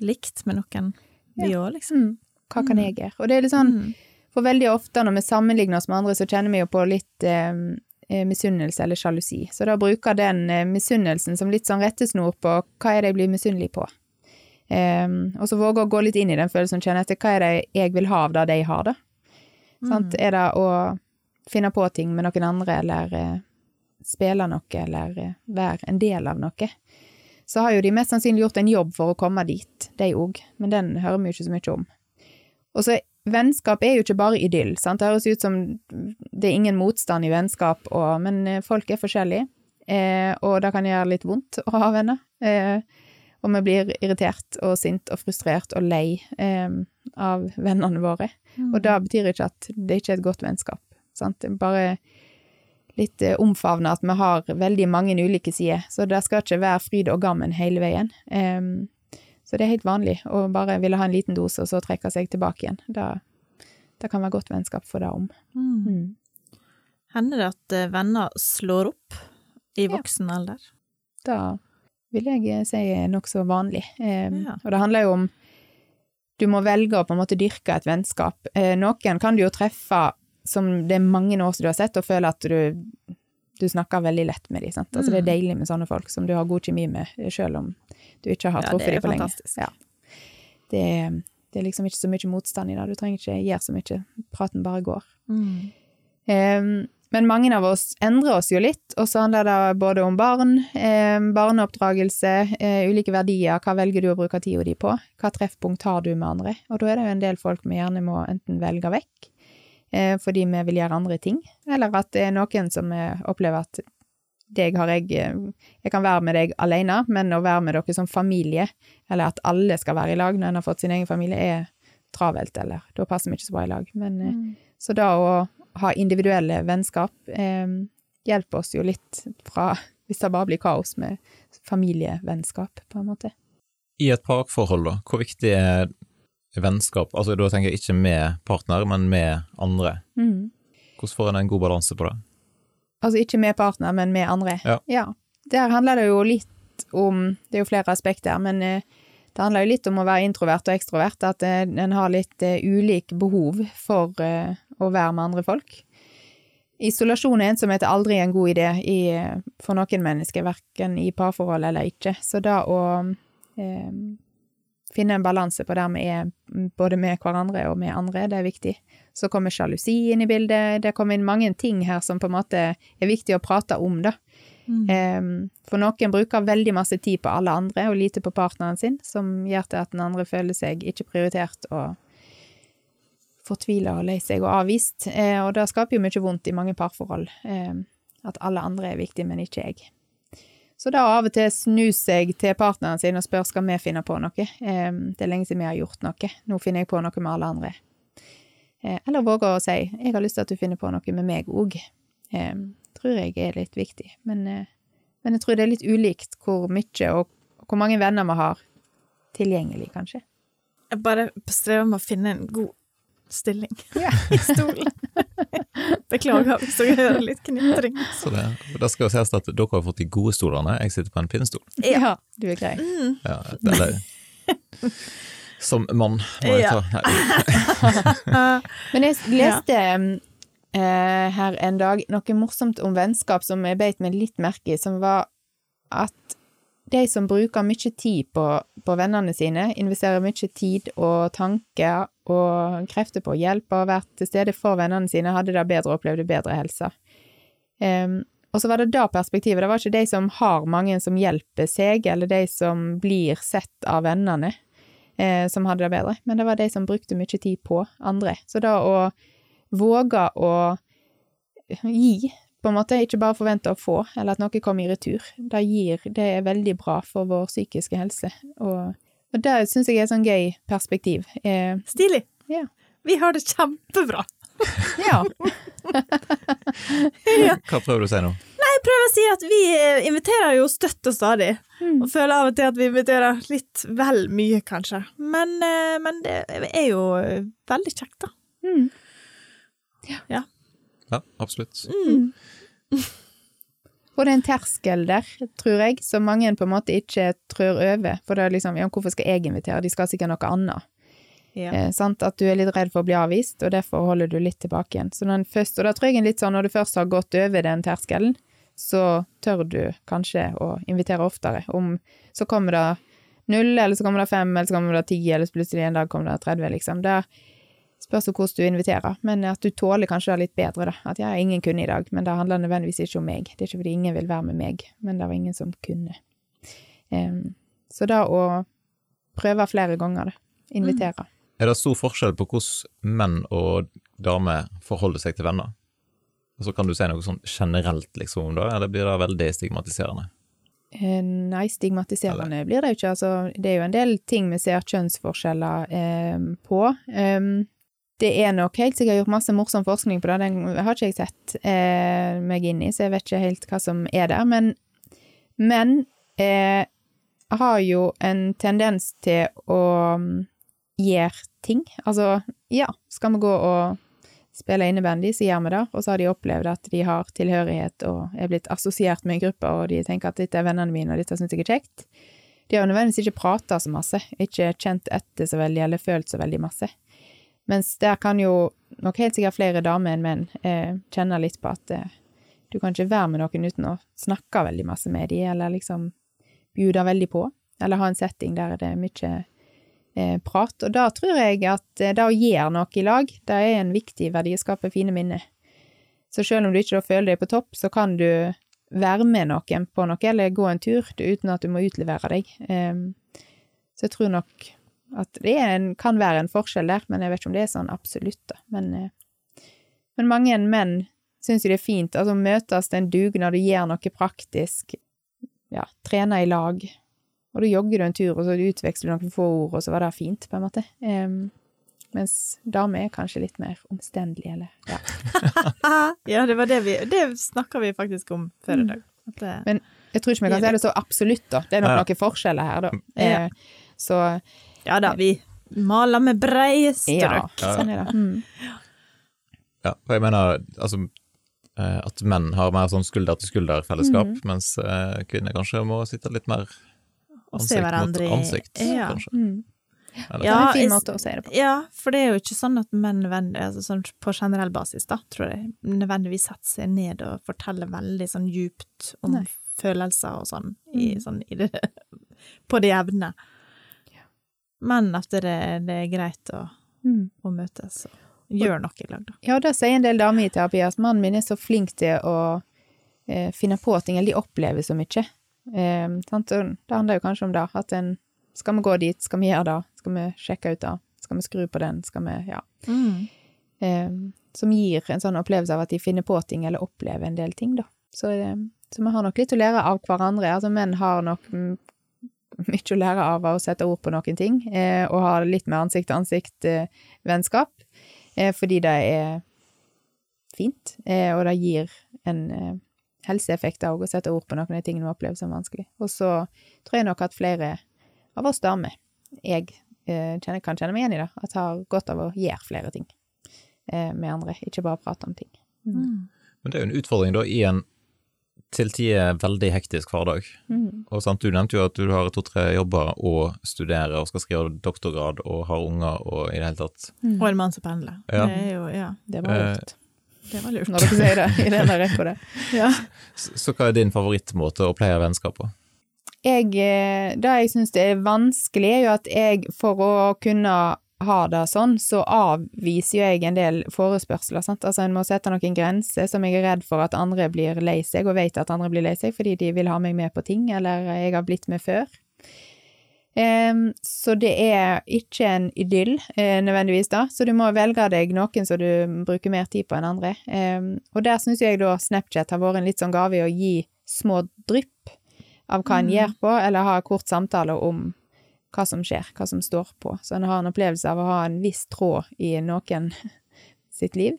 likt med noen, vi òg, ja. liksom. Mm. Hva kan mm. jeg gjøre? Og det er litt sånn, mm. for veldig ofte når vi sammenligner oss med andre, så kjenner vi jo på litt eh, eh, misunnelse eller sjalusi. Så da bruker den eh, misunnelsen som litt sånn rettesnor på hva er det jeg blir misunnelig på. Um, og så våge å gå litt inn i den følelsen og kjenne etter hva er det jeg vil ha av det de har, da. Mm. Er det å finne på ting med noen andre, eller uh, spille noe, eller uh, være en del av noe? så har jo de mest sannsynlig gjort en jobb for å komme dit, de òg, men den hører vi jo ikke så mye om. Og så Vennskap er jo ikke bare idyll, sant, det høres ut som det er ingen motstand i vennskap, og, men eh, folk er forskjellige, eh, og det kan gjøre litt vondt å ha venner. Eh, og vi blir irritert og sint og frustrert og lei eh, av vennene våre. Mm. Og det betyr ikke at det ikke er et godt vennskap, sant, bare litt eh, omfavne at vi har veldig mange ulike sider, så det skal ikke være fryd og gammen hele veien. Eh, så det er helt vanlig å bare ville ha en liten dose, og så trekke seg tilbake igjen. Det, det kan være godt vennskap for det om. Mm. Mm. Hender det at eh, venner slår opp i voksen ja. alder? Da vil jeg eh, si er nokså vanlig. Um, ja. Og det handler jo om du må velge å på en måte dyrke et vennskap. Eh, noen kan du jo treffe som det er mange år siden du har sett, og føler at du, du snakker veldig lett med dem. Altså, Det er mm. deilig med sånne folk som du har god kjemi med, selv om du ikke har truffet ja, dem på lenge. Ja. Det, det, er liksom ikke så mye motstand i det. Du trenger ikke gjøre så mye. Praten bare går. Mm. Um, men mange av oss endrer oss jo litt, og så handler det både om barn, eh, barneoppdragelse, eh, ulike verdier, hva velger du å bruke tida di på, hva treffpunkt har du med andre, og da er det jo en del folk vi gjerne må enten velge vekk, Eh, fordi vi vil gjøre andre ting, eller at det er noen som opplever at deg har jeg eh, Jeg kan være med deg alene, men å være med dere som familie, eller at alle skal være i lag når en har fått sin egen familie, er travelt, eller da passer vi ikke så bra i lag. Men, eh, mm. Så da å ha individuelle vennskap eh, hjelper oss jo litt fra hvis det bare blir kaos med familievennskap, på en måte. I et parforhold, da, hvor viktig er vennskap, altså da tenker jeg ikke med partner, men med andre. Mm. Hvordan får en en god balanse på det? Altså ikke med partner, men med andre? Ja. ja. Der handler det jo litt om Det er jo flere aspekter, men eh, det handler jo litt om å være introvert og ekstrovert. At eh, en har litt uh, ulik behov for å være med andre folk. Isolasjon og ensomhet er aldri en god idé i, for noen mennesker, verken i parforhold eller ikke. Så da å eh, finne en balanse på der vi er både med hverandre og med andre, det er viktig. Så kommer sjalusi inn i bildet, det kommer inn mange ting her som på en måte er viktig å prate om, da. Mm. Um, for noen bruker veldig masse tid på alle andre og lite på partneren sin, som gjør til at den andre føler seg ikke prioritert og fortvila og lei seg og avvist. Eh, og det skaper jo mye vondt i mange parforhold, Eh, at alle andre er viktige, men ikke jeg. Så da av og til snu seg til partneren sin og spør skal vi finne på noe. det er lenge siden vi har gjort noe, nå finner jeg på noe med alle andre. Eh, eller våge å si jeg har lyst til at du finner på noe med meg òg. tror jeg er litt viktig. Men, eh, men, jeg tror det er litt ulikt hvor mye og hvor mange venner vi har tilgjengelig, kanskje. Jeg bare strever med å finne en god stilling ja. i stolen. Beklager hvis dere hører litt knitring. Så det, det skal jo sies at dere har fått de gode stolene, jeg sitter på en pinnestol. Ja, du er grei. Mm. Ja, eller Som mann, må jeg ta. Men jeg leste uh, her en dag noe morsomt om vennskap som jeg beit meg litt merke i, som var at de som bruker mye tid på, på vennene sine, investerer mye tid og tanker og krefter på å hjelpe og vært til stede for vennene sine, hadde det bedre og opplevde bedre helse. Um, og så var det da perspektivet, det var ikke de som har mange som hjelper seg, eller de som blir sett av vennene, eh, som hadde det bedre, men det var de som brukte mye tid på andre. Så da å våge å gi, på en måte, ikke bare forvente å få, eller at noe kommer i retur, det gir, det er veldig bra for vår psykiske helse, og, og det syns jeg er et sånn gøy perspektiv. Eh, Stilig! Ja. Vi har det kjempebra! ja. Hva prøver du å si nå? Nei, Jeg prøver å si at vi eh, inviterer jo støtt og stadig, Mm. og føler av og til at vi inviterer litt vel mye, kanskje. Men, eh, men det er jo eh, veldig kjekt, da. Mm. Ja, absolutt. Og det er en terskel der, tror jeg, som mange på en måte ikke trør over. For det er liksom, ja, hvorfor skal jeg invitere, de skal sikkert noe annet. Ja. Eh, sant? At du er litt redd for å bli avvist, og derfor holder du litt tilbake igjen. Så den første, og da tror jeg en litt sånn, når du først har gått over den terskelen, så tør du kanskje å invitere oftere. Om så kommer det null, eller så kommer det fem, eller så kommer det ti, eller så plutselig en dag kommer det 30, liksom. Det spørs jo hvordan du inviterer, men at du tåler kanskje det litt bedre, da. At jeg har ingen kunne i dag, men det handler nødvendigvis ikke om meg. Det er ikke fordi ingen vil være med meg, men det var ingen som kunne. Um, så da å prøve flere ganger, det. Invitere. Er det stor forskjell på hvordan menn og damer forholder seg til venner? Og så kan du si noe sånn generelt, liksom, da, eller blir det veldig stigmatiserende? Eh, Nei, stigmatiserende blir det jo ikke. Altså, det er jo en del ting vi ser kjønnsforskjeller eh, på. Um, det er nok helt sikkert gjort masse morsom forskning på det, den har ikke jeg sett eh, meg inn i, så jeg vet ikke helt hva som er der. Men men eh, har jo en tendens til å mm, gjøre ting. Altså, ja, skal vi gå og spille innebandy, så gjør vi det, og så har de opplevd at de har tilhørighet og er blitt assosiert med en gruppe, og de tenker at dette er vennene mine, og dette syns jeg er kjekt. De har nødvendigvis ikke prata så masse, ikke kjent etter så veldig, eller følt så veldig masse. Mens der kan jo nok helt sikkert flere damer enn menn eh, kjenne litt på at eh, du kan ikke være med noen uten å snakke veldig masse med dem, eller liksom bjude veldig på, eller ha en setting der det er mye eh, prat. Og da tror jeg at eh, det å gjøre noe i lag, det er en viktig verdi å skape fine minner. Så selv om du ikke føler deg på topp, så kan du være med noen på noe, eller gå en tur, uten at du må utlevere deg. Em, så jeg tror nok at det er en, kan være en forskjell der, men jeg vet ikke om det er sånn absolutt, da. Men, eh, men mange menn syns jo det er fint, altså møtes til en dugnad og gjør noe praktisk, ja, trener i lag, og da jogger du en tur, og så utveksler du noen få ord, og så var det fint, på en måte. Um, mens damer er kanskje litt mer omstendelige, eller ja. ja, det var det vi Det snakka vi faktisk om før i dag. At det, Men jeg tror ikke vi kan si det så absolutt, da. Det er nok Ja. noen forskjeller her, da. Ja. Eh, så ja da, vi maler med breie ja, sånn er det. Mm. Ja, for jeg mener altså eh, at menn har mer sånn skulder-til-skulder-fellesskap, mm. mens eh, kvinner kanskje må sitte litt mer ansikt mot ansikt, Ja. kanskje. Mm. Ja, Det er Ja, en fin måte å se det på. Ja, for det er jo ikke sånn at menn altså sånn på generell basis, da, tror jeg, nødvendigvis setter seg ned og forteller veldig sånn djupt om Nei. følelser og sånn, i, Mm. sånn i det, på det jevne. Men at det, det er greit å, Mm. å møtes og gjøre noe i lag, da. Ja, det sier en del damer i terapi, at mannen min er så flink til å eh, finne på ting, eller de opplever så mye. Eh, det handler jo kanskje om det, at en skal vi gå dit, skal vi gjøre det, skal vi sjekke ut det, skal vi skru på den, skal vi, ja. Eh, som gir en sånn opplevelse av at de finner på ting, eller opplever en del ting, da. Så, eh, så vi har nok litt å lære av hverandre. Altså, menn har nok mm, mye å lære av å sette ord på noen ting, eh, og ha litt mer ansikt-til-ansikt-vennskap, eh, fordi det er fint, eh, og det gir en eh, helseeffekt òg å sette ord på noen av de tingene vi opplever som vanskelig. Og så tror jeg nok at flere av oss damer, jeg eh, kjenner, kan kjenne meg igjen i det, at har godt av å gjøre flere ting eh, med andre, ikke bare prate om ting. Mm. Men det er jo en utfordring da i en til tider veldig hektisk hverdag. Mm. Og sant, Du nevnte jo at du har to-tre jobber og studerer og skal skrive doktorgrad og har unger og i det hele tatt. Og en mann som pendler. Ja. Det er jo, ja, Det var Eh, lurt, det var lurt. når dere sier det i denne rekka der. Ja. Så, så hva er din favorittmåte å pleie vennskap på? jeg, eh, det jeg syns er vanskelig, er jo at jeg, for å kunne ha det sånn, så avviser jo jeg en del forespørsler. Sant? Altså En må sette noen grenser som jeg er redd for at andre blir lei seg, og vet at andre blir lei seg fordi de vil ha meg med på ting, eller jeg har blitt med før. Um, så det er ikke en idyll, uh, nødvendigvis, da. Så du må velge deg noen som du bruker mer tid på enn andre. Um, og der syns jeg da Snapchat har vært en litt sånn gave i å gi små drypp av hva en mm. gjør på, eller ha kort samtale om hva som skjer, hva som står på. Så en har en opplevelse av å ha en viss tråd i noen sitt liv.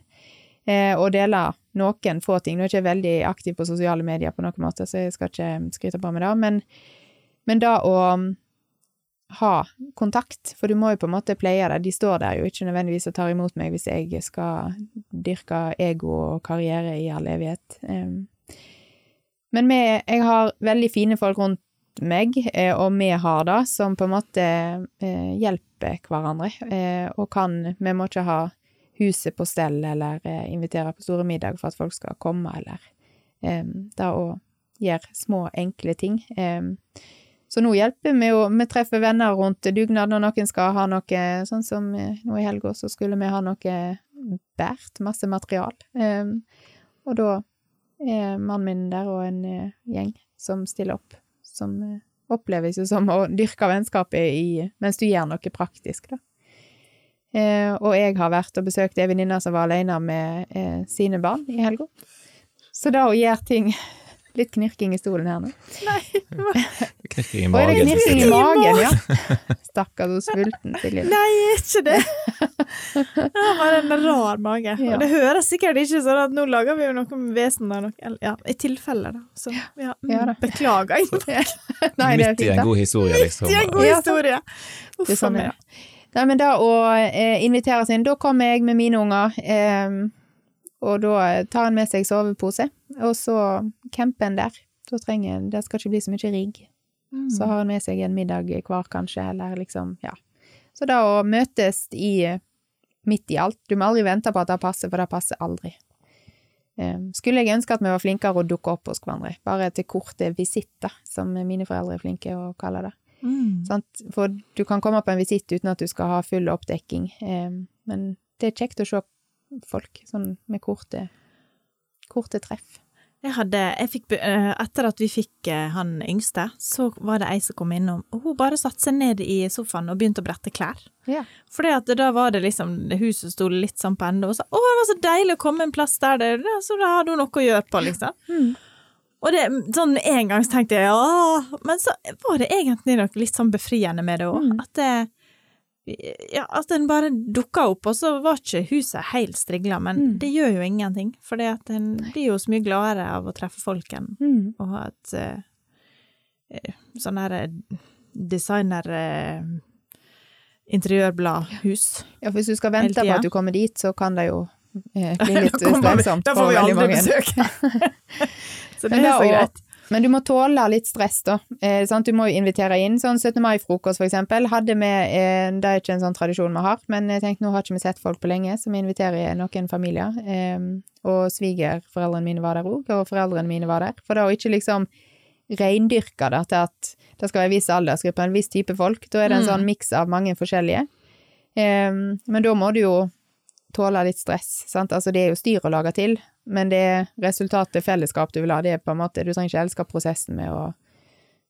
Eh, og dele noen få ting. Nå er jeg ikke veldig aktiv på sosiale medier på noen måte, så jeg skal ikke skryte på meg det, men, men da å ha kontakt, for du må jo på en måte pleie det. De står der jo ikke nødvendigvis og tar imot meg hvis jeg skal dyrke ego og karriere i all evighet. Men med, jeg har veldig fine folk rundt meg, eh, og vi har det, som på en måte eh, hjelper hverandre, eh, og kan Vi må ikke ha huset på stell eller invitere på store middag for at folk skal komme, eller det å gjøre små, enkle ting. Så nå hjelper vi jo Vi treffer venner rundt dugnad når noen skal ha noe Sånn som nå i helga, så skulle vi ha noe bært, masse material. Og da er mannen min der og en gjeng som stiller opp. Som uh, oppleves jo som å dyrke vennskapet i, mens du gjør noe praktisk, da. Uh, og jeg har vært og besøkt ei venninne som var alene med sine barn i helga. Så da å gjøre ting Litt knirking i stolen her nå. Nei. knirking i magen. Oi, det knirking i magen, ja. Stakkars så sulten Silje. Nei, ikke det. Det var en rar mage. Ja. Og det høres sikkert ikke sånn at nå lager vi jo noe med vesen der, ja, i tilfelle, da. Så ja, ja beklager. Nei, Midt i en god historie, liksom. Midt i en god historie. Uff a sånn, meg. Nei, men da å eh, invitere seg inn, da kommer jeg med mine unger. Eh, og da tar en med seg sovepose, og så camper en der. Da trenger en Det skal ikke bli så mye rigg. Mm. Så har en med seg en middag hver, kanskje, eller liksom, ja. Så da å møtes i midt i alt Du må aldri vente på at det passer, for det passer aldri. Um, skulle jeg ønske at vi var flinkere å dukke opp hos hverandre, bare til korte visitter, som mine foreldre er flinke å kalle det. Mm. For du kan komme på en visitt uten at du skal ha full oppdekking, men det er kjekt å se folk, sånn med korte, korte treff. Jeg hadde, jeg fikk, eh, etter at vi fikk eh, han yngste, så var det ei som kom innom, og hun bare satte seg ned i sofaen og begynte å brette klær. Ja. Fordi da var det liksom, huset sto litt sånn på ende, og sa å, det var så deilig å komme en plass der det, så da hadde hun noe å gjøre på, liksom. Mm. Og det, sånn en gang så tenkte jeg ja, men så var det egentlig noe litt sånn befriende med det òg. Mm. At det, ja, at den bare dukka opp, og så var ikke huset helt strigla, men mm. det gjør jo ingenting, for en blir jo så mye gladere av å treffe folk enn mm. å ha et uh, sånn her designer uh, interiørbladhus. Ja, for hvis du skal vente på at du kommer dit, så kan det jo uh, bli litt slitsomt for veldig mange. Da får vi aldri besøk. så det er så greit. Men du må tåle litt stress, da. Eh, du må jo invitere inn. Sånn 17. mai-frokost, for eksempel, hadde vi eh, Det er ikke en sånn tradisjon vi har, men jeg tenkte nå har ikke vi sett folk på lenge, så vi inviterer noen familier. Eh, og svigerforeldrene mine var der òg, og foreldrene mine var der. For da å ikke liksom reindyrke det til at det skal være en viss aldersgruppe, en viss type folk, da er det en mm. sånn miks av mange forskjellige. Eh, men da må du jo tåle litt stress, sant. Altså det er jo styr å lage til, men det er resultatet fellesskap du vil ha. Det er på en måte Du trenger ikke elske prosessen med å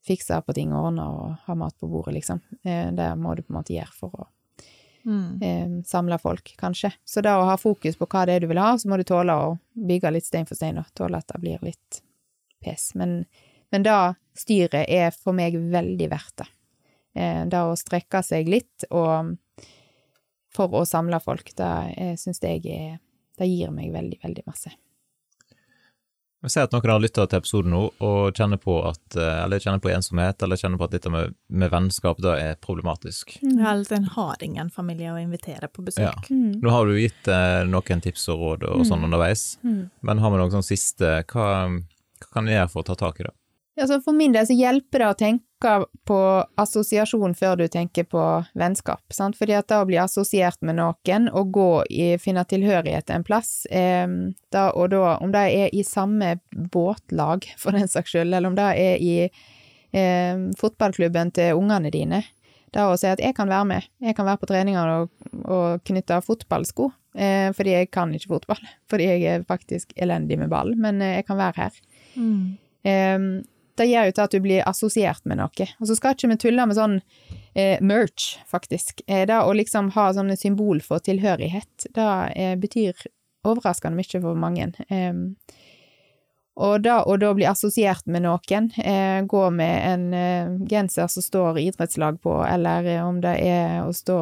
fikse på ting og ordne og ha mat på bordet, liksom. Eh, det må du på en måte gjøre for å mm. eh, samle folk, kanskje. Så da å ha fokus på hva det er du vil ha, så må du tåle å bygge litt stein for stein, og tåle at det blir litt pes. Men, men da styret er for meg veldig verdt det. Eh, det å strekke seg litt og for å samle folk, det eh, syns jeg er Det gir meg veldig, veldig masse. Vi ser at noen har lytta til episoden nå og kjenner på at, eh, eller kjenner på ensomhet, eller kjenner på at dette med, med vennskap da er problematisk. Mm. Ja, eller en har ingen familie å invitere på besøk. Ja. Mm. Nå har du gitt eh, noen tips og råd og sånn mm. underveis, mm. men har vi noen sånn siste hva, hva kan vi gjøre for å ta tak i det? Ja, for min del så hjelper det å tenke på assosiasjon før du tenker på vennskap, sant? fordi at da å bli assosiert med noen og gå i, finne tilhørighet en plass, eh, da, og da om det er i samme båtlag, for den saks skyld, eller om det er i eh, fotballklubben til ungene dine. Da å si at jeg kan være med, jeg kan være på treninger og, og knytte fotballsko, eh, fordi jeg kan ikke fotball. Fordi jeg er faktisk elendig med ball, men eh, jeg kan være her. Mm. Eh, det gjør jo til at du blir assosiert med noe. Og så skal ikke vi tulle med sånn eh, merch, faktisk. Eh, det å liksom ha sånne symbol for tilhørighet, det eh, betyr overraskende mye for mange. Og da å da bli assosiert med noen, eh, gå med en eh, genser som står idrettslag på, eller eh, om det er å stå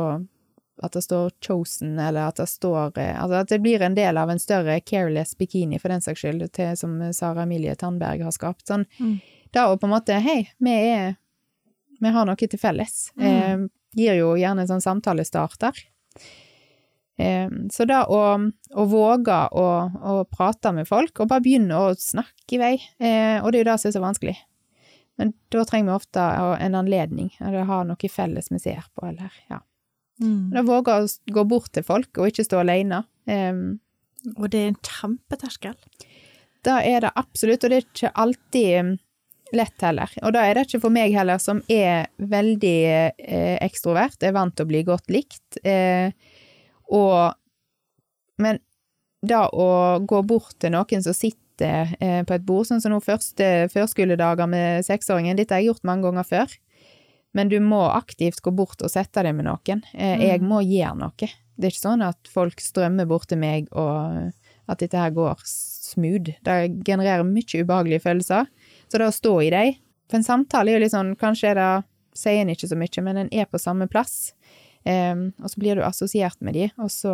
at det står 'chosen', eller at det står Altså at det blir en del av en større careless bikini, for den saks skyld, til, som Sara Emilie Tandberg har skapt. Sånn, Mm. Da å på en måte Hei, vi er Vi har noe til felles. Eh, gir jo gjerne en sånn samtalestarter. Eh, så da å, å våge å, å prate med folk, og bare begynne å snakke i vei, eh, og det er jo det som er så vanskelig. Men da trenger vi ofte en anledning, eller ha noe felles vi ser på, eller ja. Mm. Da våge å gå bort til folk, og ikke stå alene. Eh, Og det er en kjempeterskel. Da er det absolutt, og det er ikke alltid mm, lett heller. Og da er det ikke for meg heller, som er veldig eh, ekstrovert, er vant til å bli godt likt. Eh, og Men da å gå bort til noen som sitter eh, på et bord, sånn som nå første førskoledager med seksåringen, dette har jeg gjort mange ganger før. Men du må aktivt gå bort og sette deg med noen. Eh, jeg Mm. må gjøre noe. Det er ikke sånn at folk strømmer bort til meg og at dette her går smooth. Det genererer mye ubehagelige følelser. Så det å stå i dem For en samtale er jo litt sånn Kanskje er det Sier en ikke så mye, men en er på samme plass. Um, og så blir du assosiert med de, og så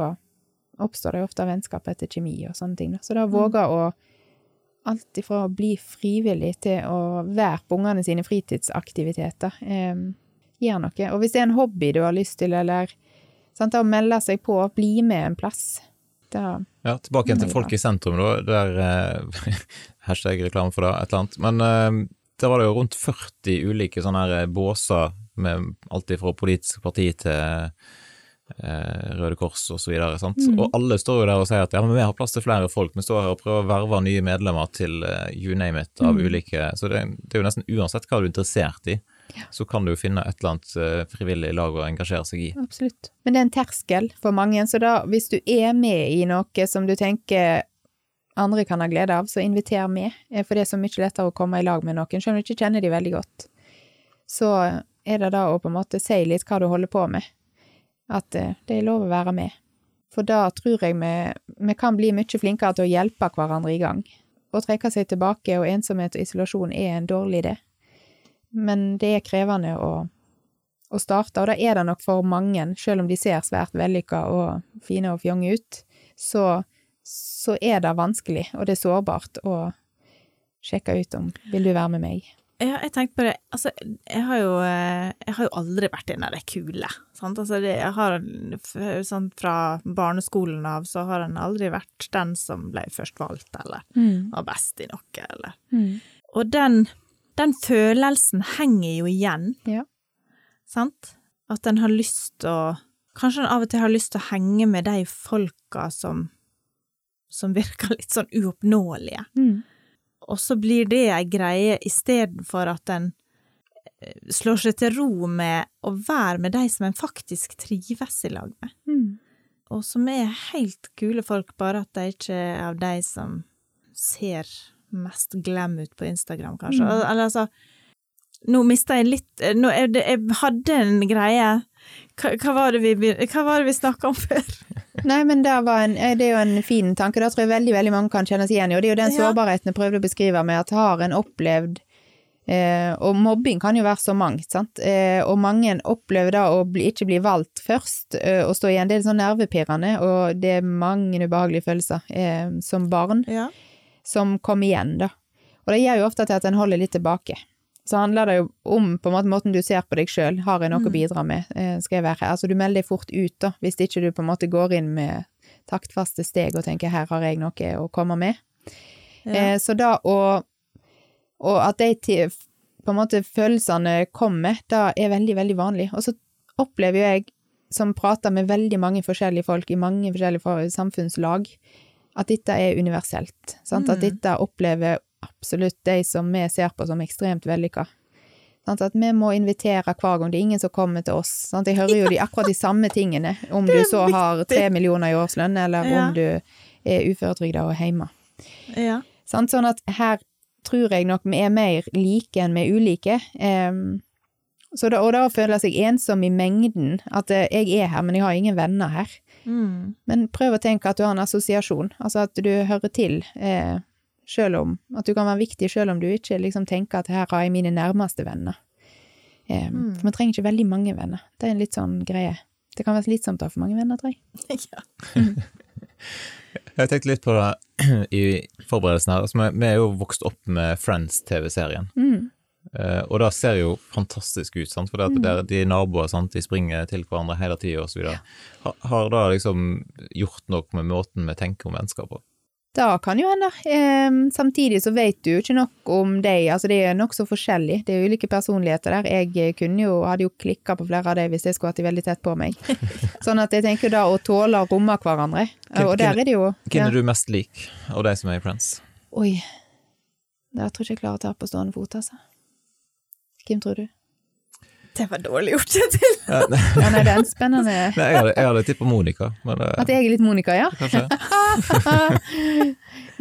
oppstår det jo ofte vennskap etter kjemi og sånne ting. Da. Så da våge å alt ifra å bli frivillig til å være på ungene sine fritidsaktiviteter. Um, gjør noe. Og hvis det er en hobby du har lyst til, eller sant, å melde seg på, bli med en plass. Da, Ja, tilbake igjen til Folk i sentrum, da. Der, eh, hashtag reklame for det, et eller annet. Men eh, der var det jo rundt 40 ulike sånne her eh, båser med alt fra politisk parti til eh, Røde Kors og så videre. Sant? Mm. Og alle står jo der og sier at ja, men vi har plass til flere folk. Vi står her og prøver å verve nye medlemmer til eh, you name it av Mm. ulike Så det, det er jo nesten uansett hva du er interessert i, så kan du jo finne et eller annet eh, frivillig lag å engasjere seg i. absolutt. Men det er en terskel for mange, så da, hvis du er med i noe som du tenker andre kan ha glede av, så inviter med, eh, for det er så mye lettere å komme i lag med noen, selv om du ikke kjenner de veldig godt. Så er det da å på en måte si litt hva du holder på med, at eh, det er lov å være med. For da tror jeg vi, vi kan bli mye flinkere til å hjelpe hverandre i gang. Å trekke seg tilbake og ensomhet og isolasjon er en dårlig idé. Men det er krevende å, å starte, og da er det nok for mange, selv om de ser svært vellykka og fine og fjonge ut, så, så er det vanskelig, og det er sårbart å sjekke ut om vil du være med meg. Ja, jeg tenkte på det, altså, jeg har jo, eh, jeg har jo aldri vært en av de kule, sant? Altså, det, jeg har, sånn fra barneskolen av, så har en aldri vært den som ble først valgt, eller var best i noe, eller. Og den, den følelsen henger jo igjen, Ja. sant? At en har lyst til å, kanskje en av og til har lyst til å henge med de folka som, som virker litt sånn uoppnåelige. Mm. Og så blir det ei greie istedenfor at en eh, slår seg til ro med å være med de som en faktisk trives i lag med. Mm. Og som er helt kule folk, bare at de ikke er av de som ser mest glem ut på Instagram, kanskje. Mm. Eller altså Nå mista jeg litt nå er det, Jeg hadde en greie Hva, hva var det vi, hva var det vi snakka om før? Nei, men det, var en, eh, det er jo en fin tanke, det tror jeg veldig veldig mange kan kjenne seg igjen i, og det er jo den sårbarheten jeg prøvde å beskrive med at har en opplevd eh, Og mobbing kan jo være så mangt, sant, eh, og mange opplever da å bli, ikke bli valgt først eh, og stå igjen, det er sånn nervepirrende, og det er mange ubehagelige følelser eh, som barn Ja. Som kommer igjen, da. Og det gjør jo ofte til at en holder litt tilbake. Så handler det jo om på en måte måten du ser på deg sjøl. Har jeg noe å Mm. bidra med? Eh, Skal jeg være her? Altså du melder deg fort ut, da, hvis ikke du på en måte går inn med taktfaste steg og tenker her har jeg noe å komme med. Ja. Eh, Så da å Og at de til, på en måte følelsene kommer, da er veldig, veldig vanlig. Og så opplever jo jeg, som prater med veldig mange forskjellige folk i mange forskjellige samfunnslag, at dette er universelt. Sant? At Mm. dette opplever absolutt de som vi ser på som ekstremt vellykka. Sant? At vi må invitere hver gang. Det er ingen som kommer til oss. Sant? Jeg hører jo de, akkurat de samme tingene, om du så har tre millioner i årslønn, eller Ja. om du er uføretrygda og hjemme. Ja. Sant? Sånn at her tror jeg nok vi er mer like enn vi er ulike. Um, så da, og da føler jeg seg ensom i mengden. At eh, jeg er her, men jeg har ingen venner her. Mm. Men prøv å tenke at du har en assosiasjon, altså at du hører til, eh, selv om At du kan være viktig selv om du ikke liksom tenker at her har jeg mine nærmeste venner. Eh, Mm. For man trenger ikke veldig mange venner. Det er en litt sånn greie. Det kan være slitsomt å ha for mange venner, tror jeg. ja. Jeg tenkte litt på det i forberedelsen her. Altså, vi, vi er jo vokst opp med Friends-TV-serien. Mm. Eh, og det ser jo fantastisk ut, sant? for det at der, de er naboer, sant? de springer til hverandre hele tida osv. Ja. har det liksom gjort noe med måten vi tenker om vennskap på? Det kan jo hende. Eh, samtidig så vet du jo ikke nok om dem. Altså, det er nokså forskjellig. Det er ulike personligheter der. Jeg kunne jo, hadde jo klikka på flere av dem hvis jeg skulle hatt de veldig tett på meg. Sånn at jeg tenker da å tåle å romme hverandre. Og der er det jo Hvem ja. er du mest lik av de som er i Friends? Oi. Det tror jeg ikke jeg klarer å ta på stående fot, altså. Hvem tror du? Det var dårlig gjort, Kjetil. Ja, nei, Ja, nei, det er en spennende jeg hadde, jeg hadde tippa Monica, men uh, At jeg er litt Monica, ja? kanskje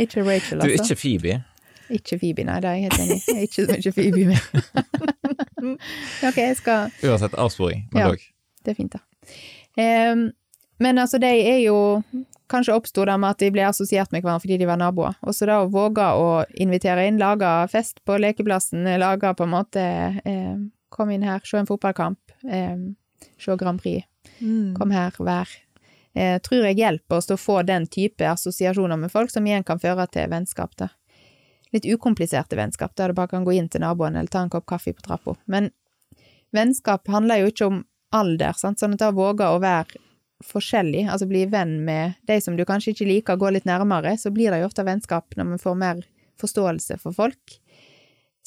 ikke Rachel, altså. Du ikke Phoebe. Ikke Phoebe, nei, det er jeg helt enig i. Ikke så mye Phoebe med. ok, jeg skal Uansett avsporing, men Ja. dog. Det er fint, da. Um, men altså, de er jo Kanskje oppsto det med at de ble assosiert med hverandre fordi de var naboer. Og så da å våge å invitere inn, lage fest på lekeplassen, lage på en måte eh, Kom inn her, se en fotballkamp, eh, se Grand Prix. Mm. Kom her, vær. Eh, tror jeg hjelper oss til å få den type assosiasjoner med folk, som igjen kan føre til vennskap, da. Litt ukompliserte vennskap, der du bare kan gå inn til naboen eller ta en kopp kaffe på trappa. Men vennskap handler jo ikke om alder, sant, sånn at da våger å være forskjellig, altså bli venn med de som du kanskje ikke liker, gå litt nærmere, så blir det jo ofte vennskap når man får mer forståelse for folk.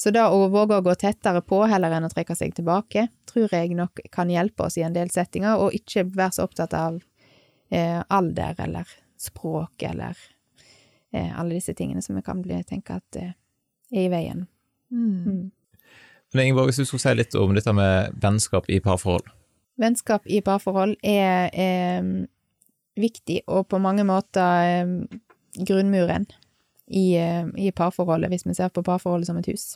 Så da å våge å gå tettere på heller enn å trekke seg tilbake, tror jeg nok kan hjelpe oss i en del settinger, og ikke være så opptatt av eh, alder eller språk eller eh, alle disse tingene som vi kan bli, tenke at eh, er i veien. Mm. Mm. Men Ingeborg, hvis du skulle si litt om dette med vennskap i parforhold. Vennskap i parforhold er er viktig, og på mange måter grunnmuren i, i parforholdet, hvis vi ser på parforholdet som et hus.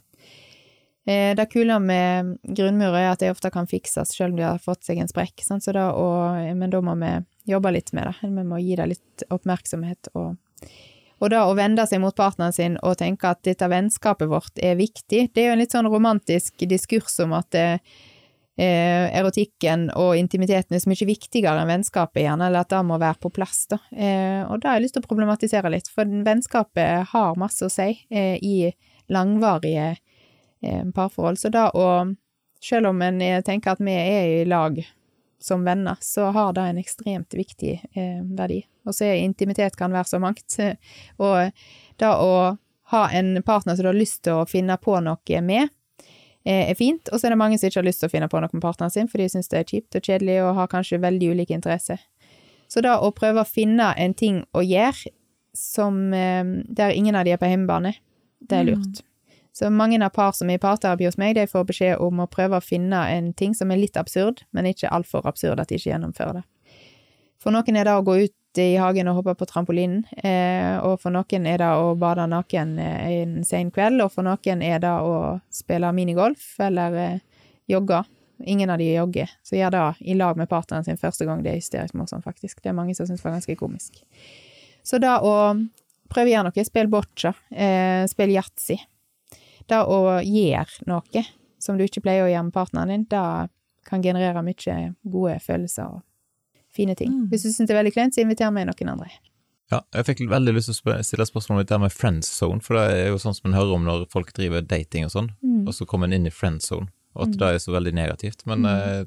Eh, det kule med grunnmurer er at det ofte kan fikses selv om de har fått seg en sprekk, sånn, Så da og, men da må vi jobbe litt med det. Vi må gi det litt oppmerksomhet. Og, og da å vende seg mot partneren sin og tenke at dette vennskapet vårt er viktig, det er jo en litt sånn romantisk diskurs om at det, eh, erotikken og intimiteten er så mye viktigere enn vennskapet igjen, eller at det må være på plass, da. Eh, og da har jeg lyst til å problematisere litt, for vennskapet har masse å si eh, i langvarige eh, parforhold. Så da å, selv om en eh, tenker at vi er i lag som venner, så har det en ekstremt viktig eh, verdi. Og så er intimitet kan være så mangt. Og da å ha en partner som du har lyst til å finne på noe med, eh, er fint, og så er det mange som ikke har lyst til å finne på noe med partneren sin, for de syns det er kjipt og kjedelig og har kanskje veldig ulike interesser. Så da å prøve å finne en ting å gjøre som, eh, der ingen av de er på hjemmebane, det er lurt. Så mange av par som er i parterapi hos meg, de får beskjed om å prøve å finne en ting som er litt absurd, men ikke altfor absurd at de ikke gjennomfører det. For noen er det å gå ut i hagen og hoppe på trampolinen, eh, og for noen er det å bade naken eh, en sen kveld, og for noen er det å spille minigolf eller eh, jogge. Ingen av de jogger, så gjør det i lag med partneren sin første gang. Det er hysterisk morsomt, faktisk. Det er mange som syns det var ganske komisk. Så da å prøve å gjøre noe, spille boccia, eh, spille yatzy. Det å gjøre noe som du ikke pleier å gjøre med partneren din, det kan generere mye gode følelser og fine ting. Mm. Hvis du syns det er veldig kleint, så inviter meg noen andre. Ja, jeg fikk veldig lyst til å stille spørsmål om dette med friends zone, for det er jo sånn som man hører om når folk driver dating og sånn, Mm. og så kommer man inn i friends zone, og at Mm. det er så veldig negativt. Men Mm.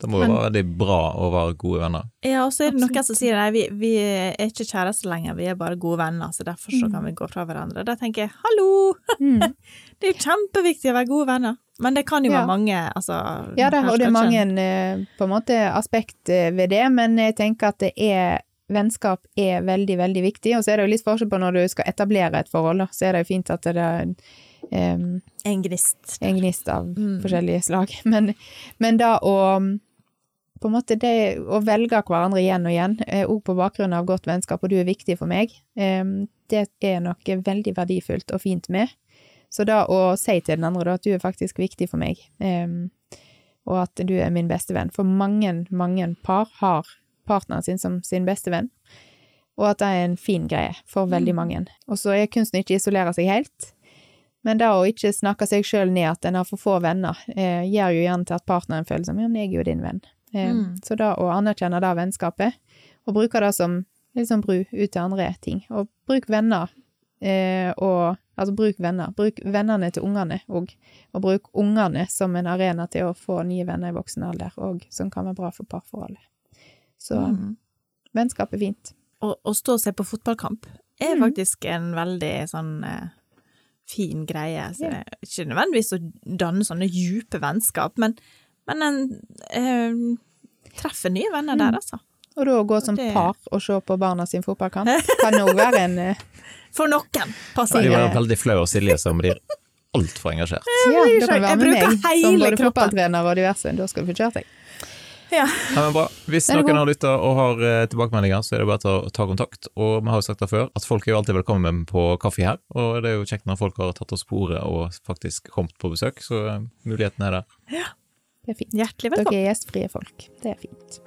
Det må jo være veldig bra å være gode venner. Ja, og så er det noen som sier nei, vi, vi er ikke kjærester lenger, vi er bare gode venner, så derfor så Mm. kan vi gå fra hverandre. Da tenker jeg hallo, Mm. det er jo kjempeviktig å være gode venner. Men det kan jo Ja. være mange, altså Ja da, og det er mange eh, på en måte aspekt eh, ved det, men jeg tenker at det er Vennskap er veldig, veldig viktig, og så er det jo litt forskjell på når du skal etablere et forhold, da. Så er det jo fint at det em, En gnist. en gnist av Mm. forskjellige slag. Men, men da å på en måte det å velge hverandre igjen og igjen, òg på bakgrunn av godt vennskap, og du er viktig for meg, det er noe veldig verdifullt og fint med. Så da å si til den andre da, at du er faktisk viktig for meg, og at du er min beste venn. For mange, mange par har partneren sin som sin beste venn, og at det er en fin greie for veldig mange. Og så er kunsten ikke å isolere seg helt, men det å ikke snakke seg sjøl ned at en har for få venner, eh, gjør jo gjerne til at partneren føler som ja, men jeg er jo din venn. Eh, Mm. Så da å anerkjenne det vennskapet, og bruke det som liksom bru ut til andre ting. Og bruk venner, eh, og altså bruk venner. Bruk vennene til ungene òg, og bruk ungene som en arena til å få nye venner i voksen alder, òg, som kan være bra for parforholdet. Så Mm. vennskap er fint. Å, stå og se på fotballkamp er Mm. faktisk en veldig sånn eh, fin greie. Så Ja. det er ikke nødvendigvis å danne sånne djupe vennskap, men, men en eh, treffer nye venner Mm. der, altså. Og da å gå som Det- par og se på barna sin fotballkamp kan òg være en eh, For noen passer Ja, de var veldig flaue, og Silje som blir altfor engasjert. Ja, du kan være jeg med meg som både kroppen. fotballtrener og diverse. Da skal du få kjørt deg. Ja. Ja, men bra. Hvis noen har lytta og har eh, tilbakemeldinger, så er det bare til å ta kontakt. Og vi har jo sagt det før, at folk er jo alltid velkommen på kaffe her. Og det er jo kjekt når folk har tatt oss på ordet og faktisk kommet på besøk, så eh, muligheten er der. Det er fint. Hjertelig Dere er gjestfrie folk. Det er fint.